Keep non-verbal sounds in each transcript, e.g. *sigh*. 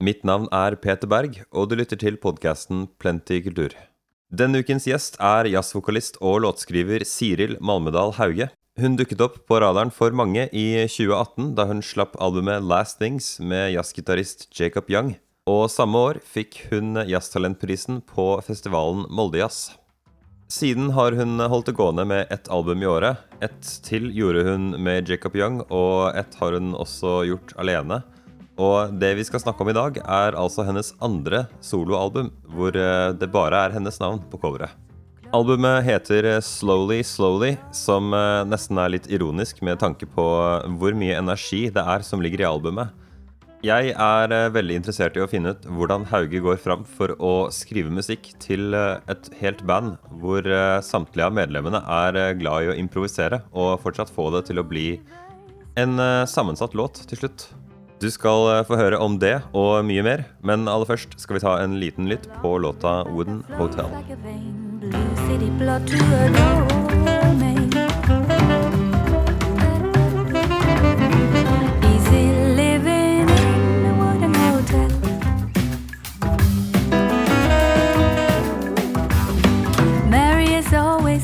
Mitt navn er Peter Berg, og du lytter til podkasten Plenty kultur. Denne ukens gjest er jazzvokalist og låtskriver Siril Malmedal Hauge. Hun dukket opp på radaren for mange i 2018 da hun slapp albumet Last Things med jazzgitarist Jacob Young. Og samme år fikk hun Jazztalentprisen på festivalen Moldejazz. Siden har hun holdt det gående med ett album i året. Ett til gjorde hun med Jacob Young, og ett har hun også gjort alene. Og det vi skal snakke om i dag, er altså hennes andre soloalbum, hvor eh, det bare er hennes navn på coveret. Albumet heter eh, Slowly Slowly, som eh, nesten er litt ironisk med tanke på hvor mye energi det er som ligger i albumet. Jeg er veldig interessert i å finne ut hvordan Hauge går fram for å skrive musikk til et helt band hvor samtlige av medlemmene er glad i å improvisere og fortsatt få det til å bli en sammensatt låt til slutt. Du skal eh, få høre om det og mye mer, men aller først skal vi ta en liten lytt på låta 'Wooden Hotel'.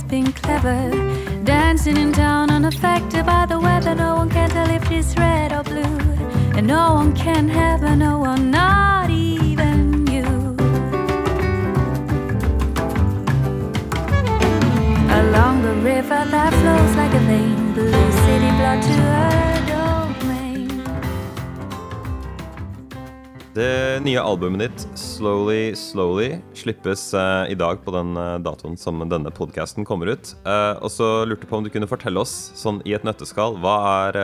been clever. Dancing in town unaffected by the weather. No one can tell if she's red or blue And no one can have her, no one, not even you. Along the river that flows like a vein, blue city blood to her Det nye albumet ditt, 'Slowly Slowly', slippes uh, i dag på den uh, datoen som denne podkasten kommer ut. Uh, og så lurte jeg på om du kunne fortelle oss, sånn i et nøtteskall, hva er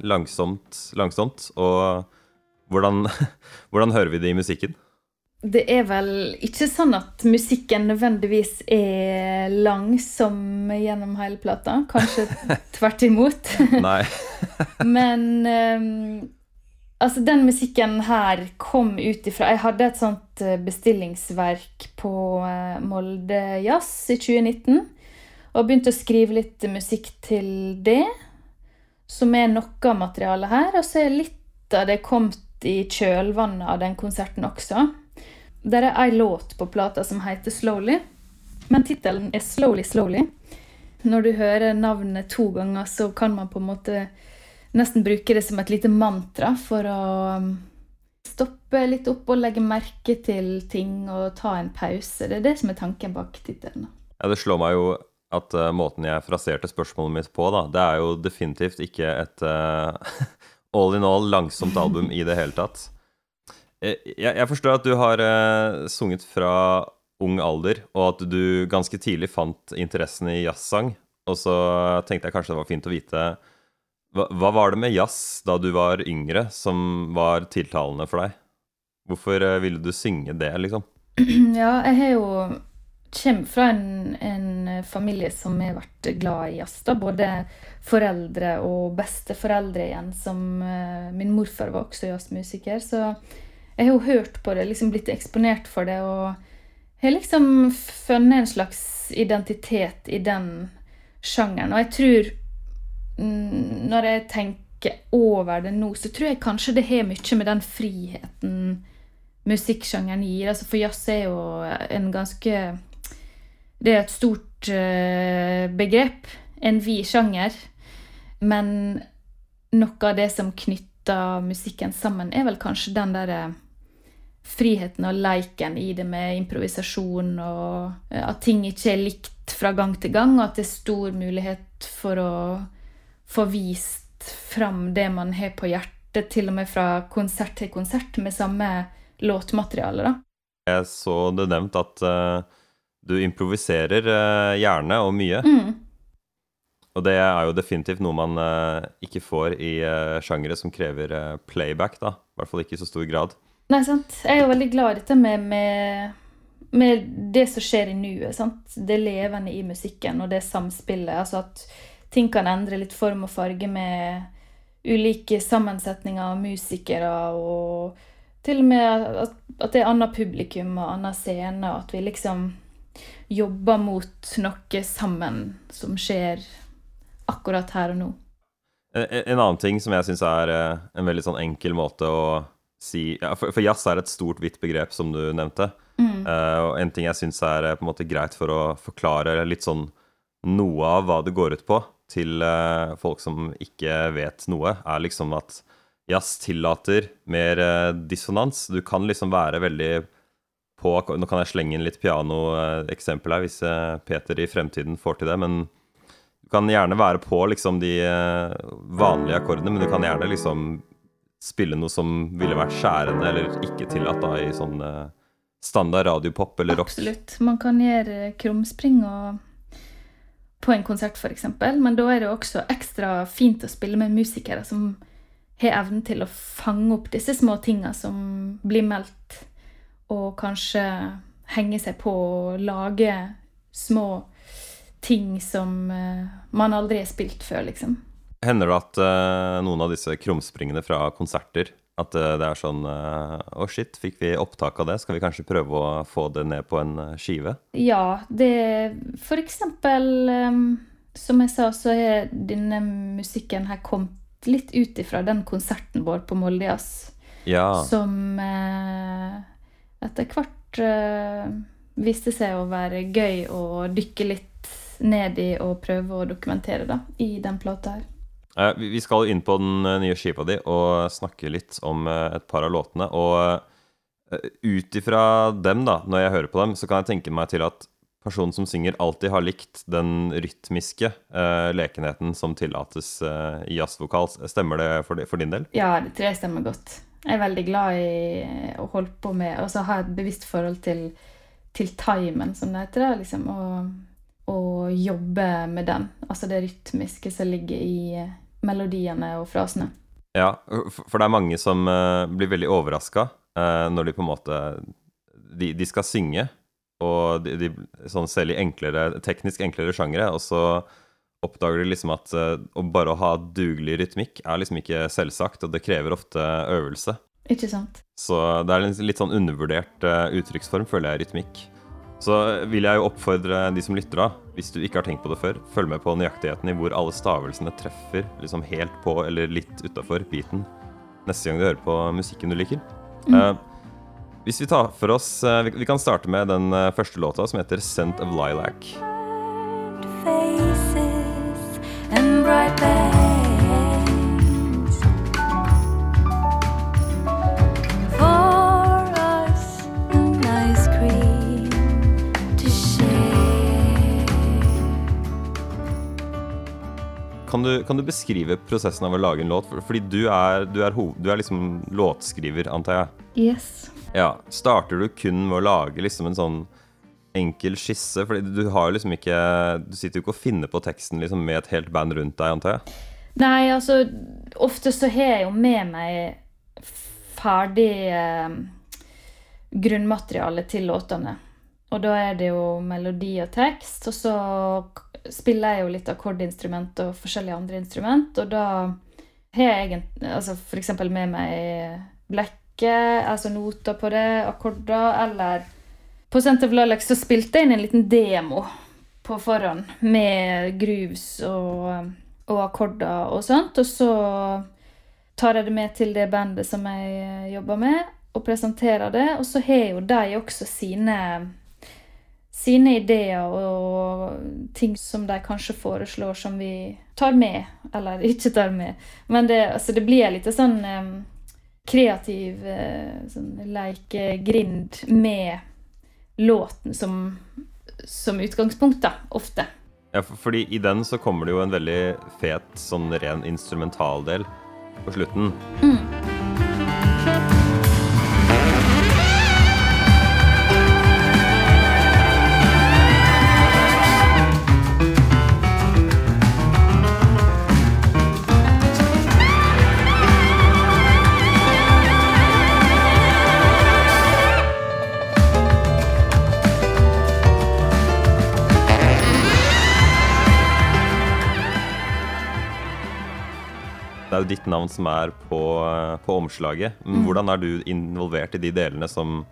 langsomt, langsomt, og hvordan, *laughs* hvordan hører vi det i musikken? Det er vel ikke sånn at musikken nødvendigvis er langsom gjennom hele plata. Kanskje *laughs* tvert imot. Nei. *laughs* Men um, Altså, den musikken her kom ut ifra Jeg hadde et sånt eh, bestillingsverk på eh, Molde Jazz i 2019. Og begynte å skrive litt musikk til det, som er noe av materialet her. Og så er litt av det kommet i kjølvannet av den konserten også. Der er ei låt på plata som heter 'Slowly', men tittelen er 'Slowly Slowly'. Når du hører navnet to ganger, så kan man på en måte nesten bruke det som et lite mantra for å um, stoppe litt opp og legge merke til ting og ta en pause. Det er det som er tanken bak tittelen. Ja, det slår meg jo at uh, måten jeg fraserte spørsmålet mitt på, da, det er jo definitivt ikke et uh, *laughs* all in all langsomt album i det hele tatt. Eh, jeg, jeg forstår at du har uh, sunget fra ung alder, og at du ganske tidlig fant interessen i jazzsang. Og så tenkte jeg kanskje det var fint å vite hva, hva, var det med jazz da du var yngre, som var tiltalende for deg? Hvorfor eh, ville du synge det, liksom? *clears throat* Ja, jeg har jo kommer fra en, en, familie som har vært glad i jazz. da, Både foreldre og besteforeldre igjen. som uh, Min morfar var også jazzmusiker. Så jeg har jo hørt på det, liksom blitt eksponert for det. Og har liksom funnet en slags identitet i den sjangeren. Og jeg tror når jeg tenker over det nå, så tror jeg kanskje det har mye med den friheten musikksjangeren gir. Altså for jazz er jo en ganske Det er et stort uh, begrep. En vid sjanger. Men noe av det som knytter musikken sammen, er vel kanskje den derre friheten og leiken i det med improvisasjon, og at ting ikke er likt fra gang til gang, og at det er stor mulighet for å få vist fram det man har på hjertet, til og med fra konsert til konsert, med samme låtmateriale. da. Jeg så det nevnt at uh, du improviserer uh, gjerne og mye. Mm. Og det er jo definitivt noe man uh, ikke får i uh, sjangere som krever playback, da. I hvert fall ikke i så stor grad. Nei, sant. Jeg er jo veldig glad i dette med, med, med det som skjer i nuet. sant? Det levende i musikken og det samspillet. Altså at ting kan endre litt form og farge med ulike sammensetninger av musikere, og til og med at, at det er annet publikum og annen scene, og at vi liksom jobber mot noe sammen som skjer akkurat her og nå. En, en annen ting som jeg syns er eh, en veldig sånn enkel måte å si ja, for, for jazz er et stort, hvitt begrep, som du nevnte. Eh, og en ting jeg syns er eh, på en måte greit for å forklare litt sånn noe av hva det går ut på, til eh, folk som ikke vet noe, er liksom at jazz tillater mer eh, dissonans. Du kan liksom være veldig på Nå kan jeg slenge inn litt pianoeksempel her, hvis eh, Peter i fremtiden får til det, men du kan gjerne være på liksom de eh, vanlige akkordene, men du kan gjerne liksom spille noe som ville vært skjærende eller ikke tillatt da i sånn eh, standard radiopop eller rock. Absolutt. Man kan gjøre krumspring og på en konsert, f.eks., men da er det også ekstra fint å spille med musikere som har evnen til å fange opp disse små tinga som blir meldt, og kanskje henge seg på og lage små ting som eh, man aldri har spilt før, liksom. Hender det at eh, noen av disse krumspringene fra konserter At eh, det er sånn Å, Å, shit, fikk vi opptak av det? Skal vi kanskje prøve å få det ned på en eh, skive? Ja, det For eksempel, som jeg sa, så er denne musikken her kommet litt ut ifra den konserten vår på Moldejazz. Ja. som eh, etter hvert eh, viste seg å være gøy å dykke litt ned i og prøve å dokumentere da, i den plata her. Eh, vi skal inn på den eh, nye skiva di og snakke litt om eh, et par av låtene. Og ut ifra dem, da, når jeg hører på dem, så kan jeg tenke meg til at personen som synger, alltid har likt den rytmiske uh, lekenheten som tillates uh, i jazzvokal. Stemmer det for, de, for din del? Ja, det tror jeg stemmer godt. Jeg er veldig glad i å holde på med Og så ha et bevisst forhold til, til timen, som det heter. liksom, og, og jobbe med den. Altså det rytmiske som ligger i melodiene og frasene. Ja, for det er mange som eh, blir veldig overraska når de på en måte de, de skal synge, og de, de sånn selv i enklere, teknisk enklere sjangere, og så oppdager de liksom at eh, å bare ha dugelig rytmikk er liksom ikke selvsagt, og det krever ofte øvelse. Ikke sant? Så det er en litt sånn undervurdert eh, uttrykksform, føler jeg, rytmikk. Så vil jeg jo oppfordre de som lytter, da, hvis du ikke har tenkt på det før, følg med på nøyaktigheten i hvor alle stavelsene treffer liksom helt på eller litt utafor beaten neste gang du hører på musikken du liker. Eh, hvis vi tar for oss eh, vi, vi kan starte med den eh, første låta, som heter 'Scent of Lilac'. Kan du, kan du beskrive prosessen av å lage en låt? Fordi du er, du er, hoved, du er liksom låtskriver, antar jeg. Yes. Ja, Starter du kun med å lage liksom en sånn enkel skisse? Fordi du har jo liksom ikke Du sitter jo ikke og finner på teksten liksom med et helt band rundt deg, antar jeg? Nei, altså Ofte så har jeg jo med meg ferdig eh, grunnmateriale til låtene. Og da er det jo melodi og tekst, og så spiller jeg jo litt akkordinstrument og forskjellige andre instrument, og da har jeg egentlig altså eksempel med meg blekke, altså noter på det, akkorder, eller på Center of Lilac så spilte jeg inn en liten demo på forhånd med grooves og, og akkorder og sånt. Og så tar jeg det med til det bandet som jeg jobber med, og presenterer det. Og så har jo de også sine, sine ideer og ting som de kanskje foreslår som vi tar med, eller ikke tar med. Men det, altså det blir litt sånn um, kreativ eh, sånn lekegrind med låten som, som utgangspunkt, da, ofte. Ja, for, fordi i den så kommer det jo en veldig fet sånn ren instrumentaldel på slutten. Det er jo ditt navn som er på, på omslaget. Men Hvordan er du involvert i de delene som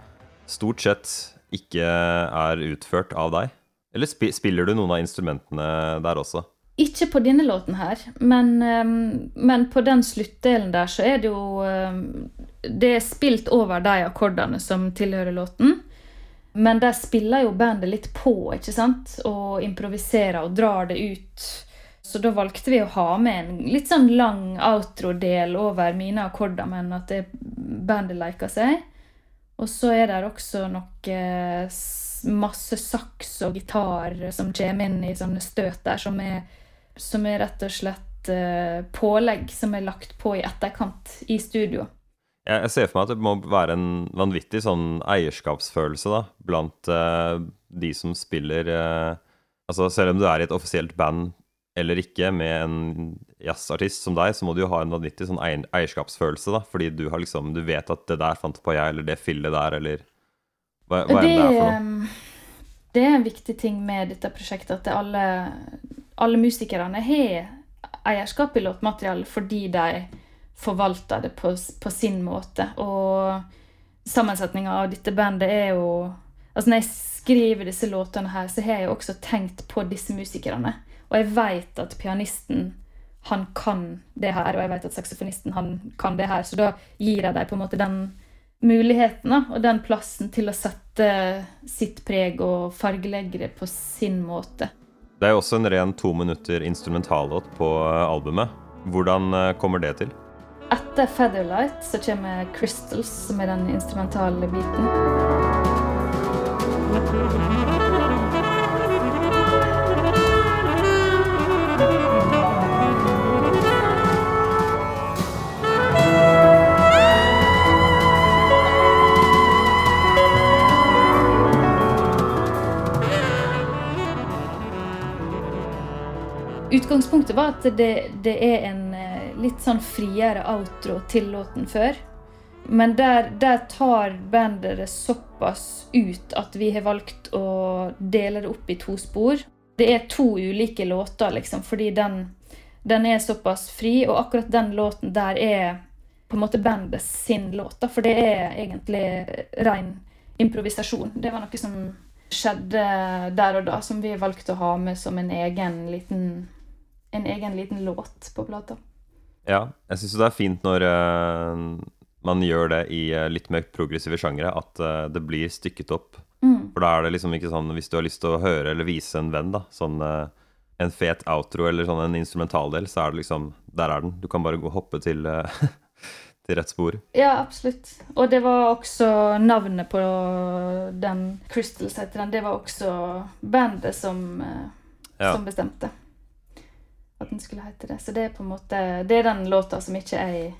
stort sett ikke er utført av deg? Eller spi spiller du noen av instrumentene der også? Ikke på denne låten her, men, ehm, men på den sluttdelen der så er det jo ehm, Det er spilt over de akkordene som tilhører låten. Men der spiller jo bandet litt på, ikke sant? Og improviserer og drar det ut. Så da valgte vi å ha med en litt sånn lang outro-del over mine akkorder, men at det, bandet liker seg. Og så er det også noe masse saks og gitar som kommer inn i sånne støt der, som er, som er rett og slett eh, pålegg som er lagt på i etterkant i studio. Jeg, ser for meg at det må være en vanvittig sånn eierskapsfølelse da, blant eh, de som spiller eh, Altså selv om du er i et offisielt band eller ikke med en jazzartist som deg, så må du jo ha en vanvittig sånn eierskapsfølelse, da, fordi du har liksom Du vet at det der fant på jeg, eller det fillet der, eller hva, hva enn det er for noe. det er en viktig ting med dette prosjektet at det alle, alle musikerne har eierskap i låtmaterialet fordi de forvalter det på, på sin måte. Og sammensetninga av dette bandet er jo Altså Når jeg skriver disse låtene her, så har jeg jo også tenkt på disse musikerne. Og jeg vet at pianisten han kan det her, og jeg vet at saksofonisten han kan det her. Så da gir jeg dem på en måte den muligheten da, og den plassen til å sette sitt preg og fargelegge det på sin måte. Det er jo også en ren to minutter instrumentallåt på eh, albumet. Hvordan eh, kommer det til? Etter Featherlight så kommer Crystals, som er den instrumentale biten. Utgangspunktet var at det, det er en eh, litt sånn friere outro til låten før. Men der, der tar bandet det såpass ut at vi har valgt å dele det opp i to spor. Det er to ulike låter, liksom, fordi den, den er såpass fri, og akkurat den låten der er på en måte bandet sin låt, for det er egentlig ren improvisasjon. Det var noe som skjedde der og da, som vi valgte å ha med som en egen liten, en egen liten låt på plata. Ja, jeg syns det er fint når uh, man gjør det i uh, litt mer progressive sjangere, at uh, det blir stykket opp. Mm. For da er det liksom ikke sånn hvis du har lyst til å høre eller vise en venn, da, sånn en fet outro eller sånn en instrumentaldel, så er det liksom Der er den. Du kan bare gå og hoppe til, *laughs* til rett spor. Ja, absolutt. Og det var også navnet på den Crystals heter den. Det var også bandet som, Ja. som bestemte at den skulle hete det. Så det er på en måte Det er den låta som ikke jeg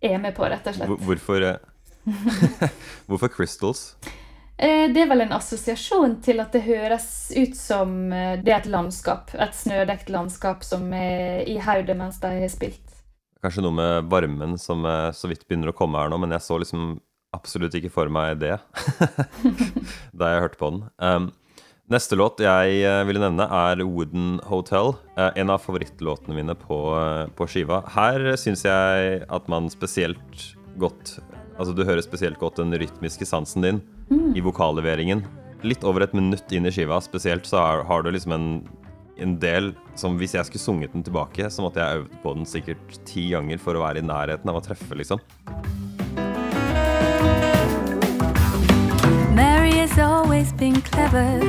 er med på, rett og slett. Hvorfor eh, *laughs* Hvorfor Crystals? Eh, Det er vel en assosiasjon til at det høres ut som eh, det er et landskap. Et snødekt landskap som er i hodet mens de har spilt. Kanskje noe med varmen som så vidt begynner å komme her nå, men jeg så liksom absolutt ikke for meg det *laughs* da jeg hørte på den. Um, neste låt jeg eh, ville nevne, er Wooden Hotel. eh, en av favorittlåtene mine på, eh, på skiva. Her syns jeg at man spesielt godt Altså du hører spesielt godt den rytmiske sansen din i vokalleveringen. Litt over et minutt inn i skiva spesielt så har, har du liksom en en del som hvis jeg skulle sunget den tilbake, så måtte jeg øvd på den sikkert ti ganger for å være i nærheten av å treffe, liksom. Mary has always been clever,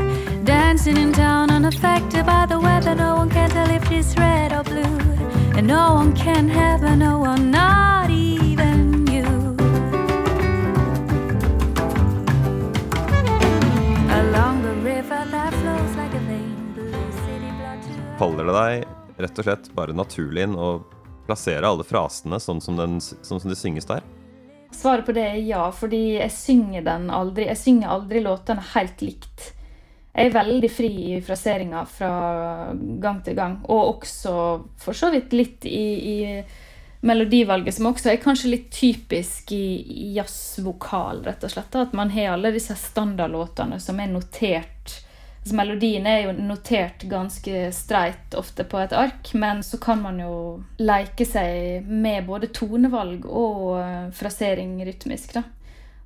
dancing in town unaffected by the weather. No one can tell if she's red or blue, and no one can have her, no one, not even you. Along the river that flows like a vein, blue city blood to. Det deg rett og slett bare naturlig inn og plassere alle frasene sånn som, den, sånn som de synges der? Svaret på det er ja, fordi jeg synger den aldri. Jeg synger aldri låtene helt likt. Jeg er veldig fri i fraseringa fra gang til gang, og også for så vidt litt i, i melodivalget, som også er kanskje litt typisk i jazzvokal, rett og slett. At man har alle disse standardlåtene som er notert. Altså, melodien er jo notert ganske streit ofte på et ark, men så kan man jo leke seg med både tonevalg og eh, frasering rytmisk. da.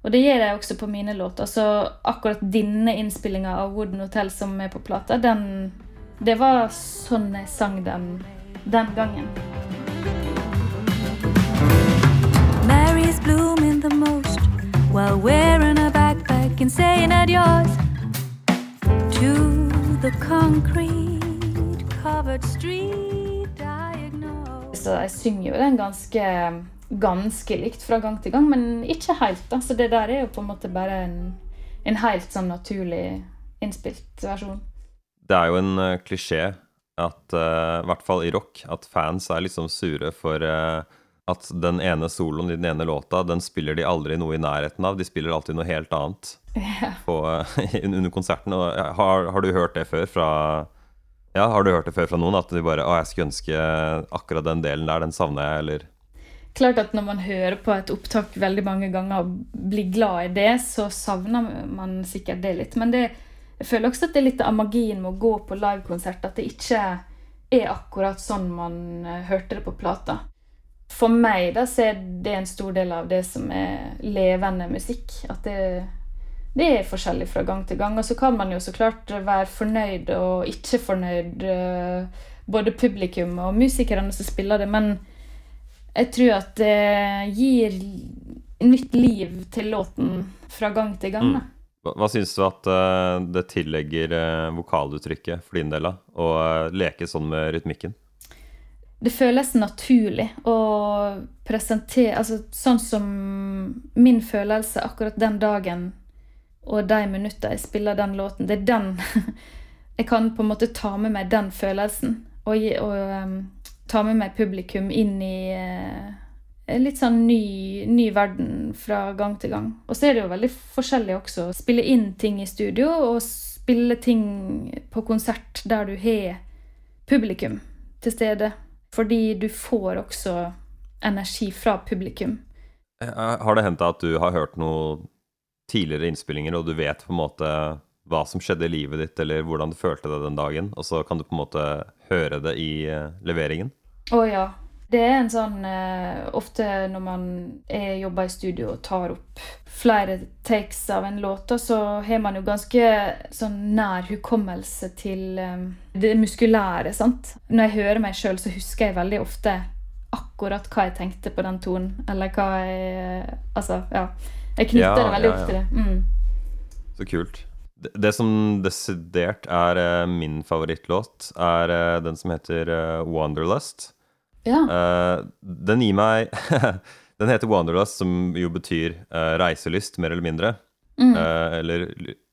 Og det gjør jeg også på mine låter. Så akkurat denne innspillinga av Wooden Hotel som er på plata, den, Det var sånn jeg sang den den gangen. Mary's blooming the most while wearing a backpack and saying adios to the concrete covered street diagnose. Så jeg synger jo den ganske, ganske likt fra gang til gang, men ikke helt. da. Så det der er jo på en måte bare en, en helt sånn naturlig innspilt versjon. Det er jo en uh, klisjé at, uh, i hvert fall i rock, at fans er liksom sure for uh, at den ene soloen i den ene låta, den spiller de aldri noe i nærheten av. De spiller alltid noe helt annet på, eh, *laughs* under konserten. Og har, har du hørt det før fra ja, har du hørt det før fra noen? At de bare Å, jeg skulle ønske akkurat den delen der, den savner jeg, eller Klart at når man hører på et opptak veldig mange ganger og blir glad i det, så savner man sikkert det litt. Men det, jeg føler også at det er litt av magien med å gå på livekonsert. At det ikke er akkurat sånn man eh, hørte det på plata. For meg da, så er det en stor del av det som er levende musikk. At det, det er forskjellig fra gang til gang. Og så kan man jo så klart være fornøyd og ikke fornøyd, eh, både publikum og musikerne som spiller det. Men jeg tror at det gir nytt liv til låten fra gang til gang. da. Hva, hva syns du at uh, det tillegger uh, vokaluttrykket for din del, av Å uh, leke sånn med rytmikken? Det føles naturlig å presentere Altså sånn som min følelse akkurat den dagen og de minuttene jeg spiller den låten, det er den *laughs* Jeg kan på en måte ta med meg den følelsen og, og um, ta med meg publikum inn i eh, en litt sånn ny, ny verden fra gang til gang. Og så er det jo veldig forskjellig også. å Spille inn ting i studio og spille ting på konsert der du har publikum til stede. Fordi du får også energi fra publikum. Eh, Har det hendt at du har hørt noen tidligere innspillinger, og du vet på en måte hva som skjedde i livet ditt, eller hvordan du følte det den dagen, og så kan du på en måte høre det i eh, leveringen? Å ja. Det er en sånn eh, Ofte når man er, jobber i studio og tar opp flere takes av en låt, så har man jo ganske sånn nær hukommelse til eh, det muskulære. sant? Når jeg hører meg sjøl, så husker jeg veldig ofte akkurat hva jeg tenkte på den tonen. Eller hva jeg Altså, ja. Jeg knytter Ja, det veldig ja, opp til det. Mm. Så kult. Det, som desidert er uh, min favorittlåt, er uh, den som heter uh, Wanderlust. Ja. Den gir meg *laughs* Den heter Wanderlust, som jo betyr reiselyst, mer eller mindre. Mm. Eller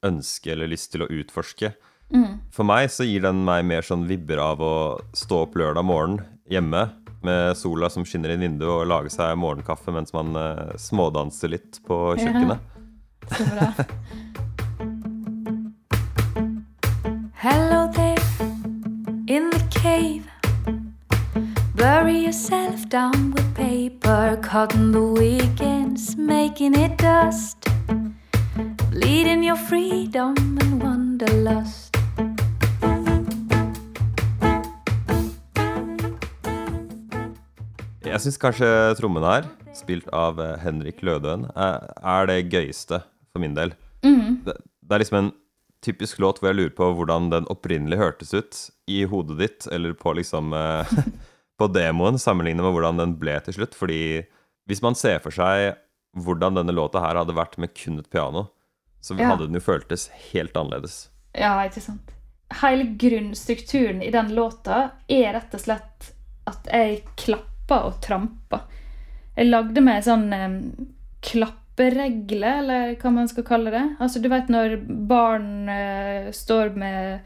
ønske eller lyst til å utforske. Mm. For meg så gir den meg mer sånn vibber av å stå opp lørdag morgen hjemme med sola som skinner inn vinduet, og lage seg morgenkaffe mens man smådanser litt på Ja. kjøkkenet. Så bra. *laughs* yourself down with paper, cutting the weekends, making it dust. Bleeding your freedom and wanderlust. Jeg syns kanskje trommene her, spilt av eh, Henrik Lødøen, er, det gøyeste for min del. Mm. Det, det er liksom en typisk låt hvor jeg lurer på hvordan den opprinnelig hørtes ut i hodet ditt, eller på liksom eh, *laughs* På demoen, sammenlignet med hvordan den ble til slutt. Fordi hvis man ser for seg hvordan denne låta her hadde vært med kun et piano, så Ja. hadde den jo føltes helt annerledes. Ja, ikke sant. Hele grunnstrukturen i den låta er rett og slett at jeg klapper og tramper. Jeg lagde meg sånn um, klapperegle, eller hva man skal kalle det. Altså, du vet når barn uh, står med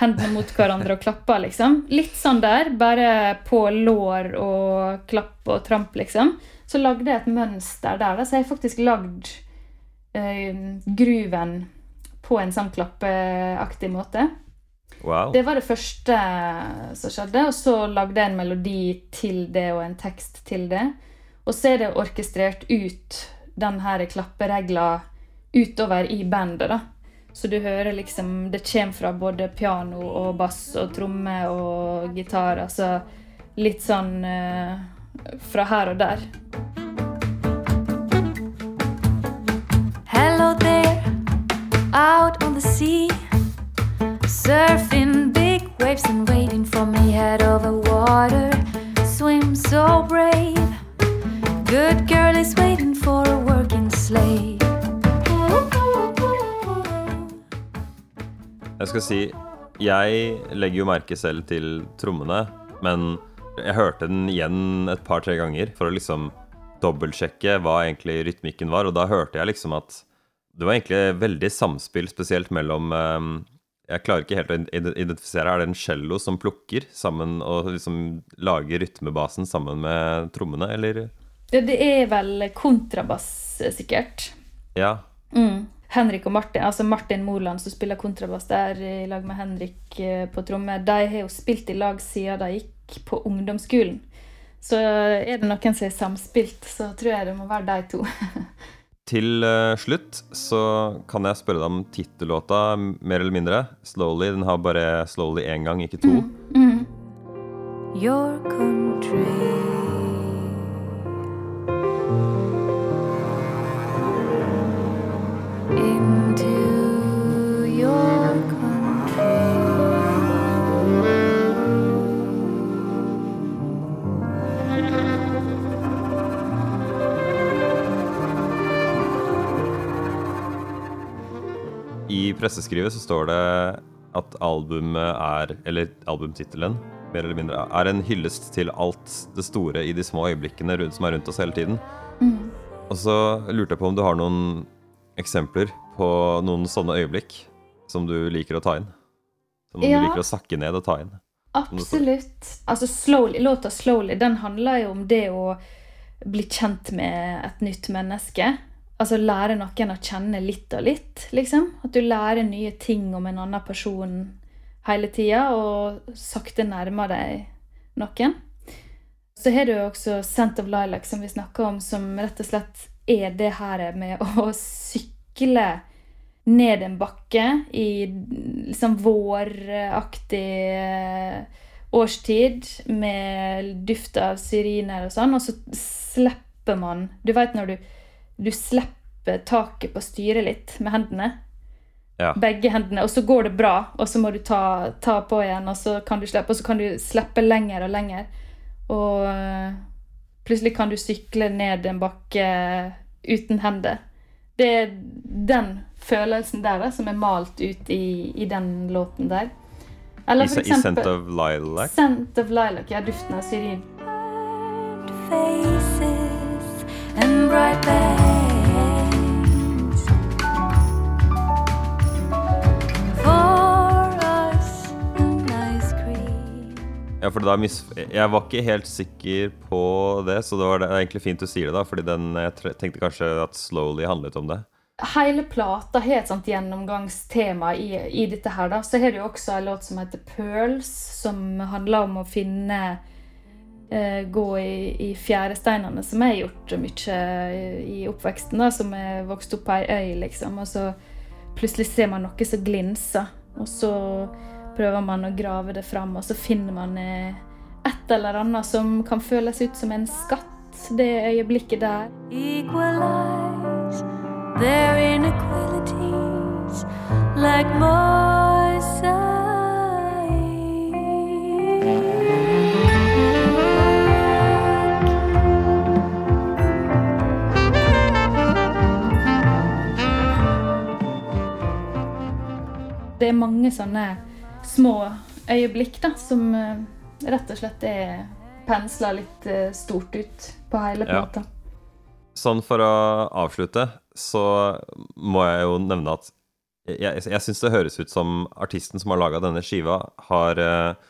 hendene mot hverandre og klapper, liksom. Litt sånn der, bare på lår og klapp og tramp, liksom. Så lagde jeg et mønster der, da, så jeg har faktisk lagd eh, gruven på en sånn klappeaktig måte. Wow. Det var det første som skjedde, og så lagde jeg en melodi til det og en tekst til det. Og så er det orkestrert ut den her klapperegla utover i bandet, da. Så du hører liksom Det kommer fra både piano og bass og trommer og gitar. Altså litt sånn eh, fra her og der. Hello there, out on the sea. Surfing big waves and waiting for me head over water. Swim so brave. Good girl is waiting for a working slave. Jeg skal si Jeg legger jo merke selv til trommene, men jeg hørte den igjen et par-tre ganger for å liksom dobbeltsjekke hva egentlig rytmikken var, og da hørte jeg liksom at det var egentlig veldig samspill, spesielt mellom eh, Jeg klarer ikke helt å identifisere. Er det en cello som plukker sammen og liksom lager rytmebasen sammen med trommene, eller? Ja, det er vel kontrabass, eh, sikkert. Ja. Mm. Henrik og Martin, altså Martin Moland som spiller kontrabass der i lag med Henrik eh, på trommer, de har jo spilt i lag siden de gikk på ungdomsskolen. Så er det noen som er samspilt, så tror jeg det må være de to. *laughs* Til eh, slutt så kan jeg spørre deg om tittellåta, mer eller mindre. 'Slowly'. Den har bare 'Slowly' én gang, ikke to. Mm. your country. Presseskrivet så står det at albumet er, eller albumtittelen, mer eller mindre, er en hyllest til alt det store i de små øyeblikkene rundt, som er rundt oss hele tiden. Og så lurte jeg på om du har noen eksempler på noen sånne øyeblikk som du liker å ta inn? Som Ja. du liker å sakke ned og ta inn? Absolutt. Altså, slowly, låta 'Slowly' den handler jo om det å bli kjent med et nytt menneske. Altså lære noen å kjenne litt og litt, liksom. At du lærer nye ting om en annen person hele tida, og sakte nærmer deg noen. Så har du jo også 'Scent of Lilac', som vi snakka om, som rett og slett er det her med *laughs* å sykle ned en bakke i liksom våraktig eh, årstid med duft av syriner og sånn, og så slipper man Du vet når du, du slipper taket på styret litt med hendene. Ja. Begge hendene, og så går det bra, og så må du ta, ta på igjen, og så kan du slippe, og så kan du slippe lenger og lenger. Og eh, plutselig kan du sykle ned en bakke uten hender. Det er den følelsen der da, som er malt ut i, i den låten der. Eller I, eksempel I Scent of Lilac? Scent of Lilac, ja, duften av syrin. Ja, for jeg var ikke helt sikker på det, så det var egentlig fint du sier det, da. Fordi jeg tenkte kanskje at 'Slowly' handlet om det. Hele plata har et sånt gjennomgangstema i, i dette her. da. Så har du også en låt som heter 'Pearls', som handler om å finne eh, Gå i, i fjæresteinene, som jeg har gjort mye i, i oppveksten. da, Som er vokst opp på ei øy, liksom. Og så plutselig ser man noe som glinser, og så prøver man å grave det fram, og så finner man eh, et eller annet som kan føles ut som en skatt. Det øyeblikket der. Equalize their inequalities like mosaic. Det er mange sånne små øyeblikk da, som eh, rett og slett er pensla litt eh, stort ut på hele Ja. Sånn for å avslutte, så må jeg jo nevne at jeg, jeg syns det høres ut som artisten som har laga denne skiva, har eh,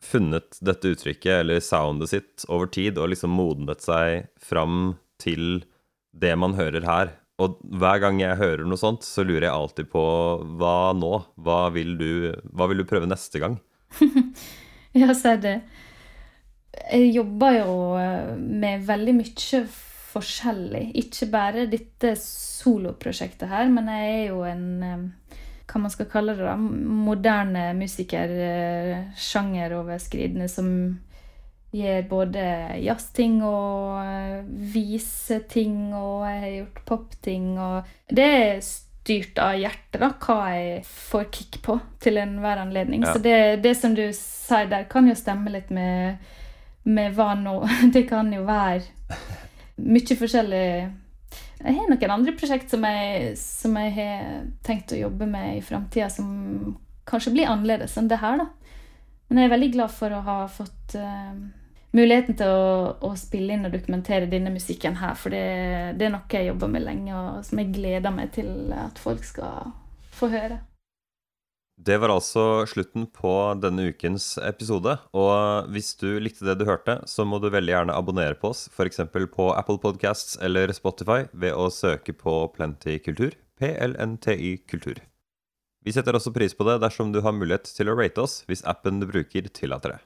funnet dette uttrykket, eller soundet sitt, over tid, og liksom modnet seg fram til det man hører her. Og hver gang jeg hører noe sånt, så lurer jeg alltid på hva nå? Hva vil du, hva vil du prøve neste gang? *laughs* Ja, si det. Jeg jobber jo eh, med veldig mye forskjellig. Ikke bare dette soloprosjektet her, men jeg er jo en eh, hva man skal kalle det, da, moderne musiker, eh, som gjør både jazzting og vise viseting, og jeg har gjort popting, og det er styrt av hjertet, da, hva jeg får kick på til enhver anledning. Ja. Så det, det som du sier der, kan jo stemme litt med, med hva nå *laughs* Det kan jo være mye forskjellig Jeg har noen andre prosjekt som jeg, som jeg har tenkt å jobbe med i framtida, som kanskje blir annerledes enn det her, da. Men jeg er veldig glad for å ha fått uh, muligheten til å, å, spille inn og dokumentere denne musikken her. For det, det er noe jeg jobber med lenge, og som jeg gleder meg til at folk skal få høre. Det var altså slutten på denne ukens episode. Og hvis du likte det du hørte, så må du veldig gjerne abonnere på oss, f.eks. på Apple Podcasts eller Spotify ved å søke på Plenty Kultur. PLNTY Kultur. Vi setter også pris på det dersom du har mulighet til å rate oss hvis appen du bruker tillater det.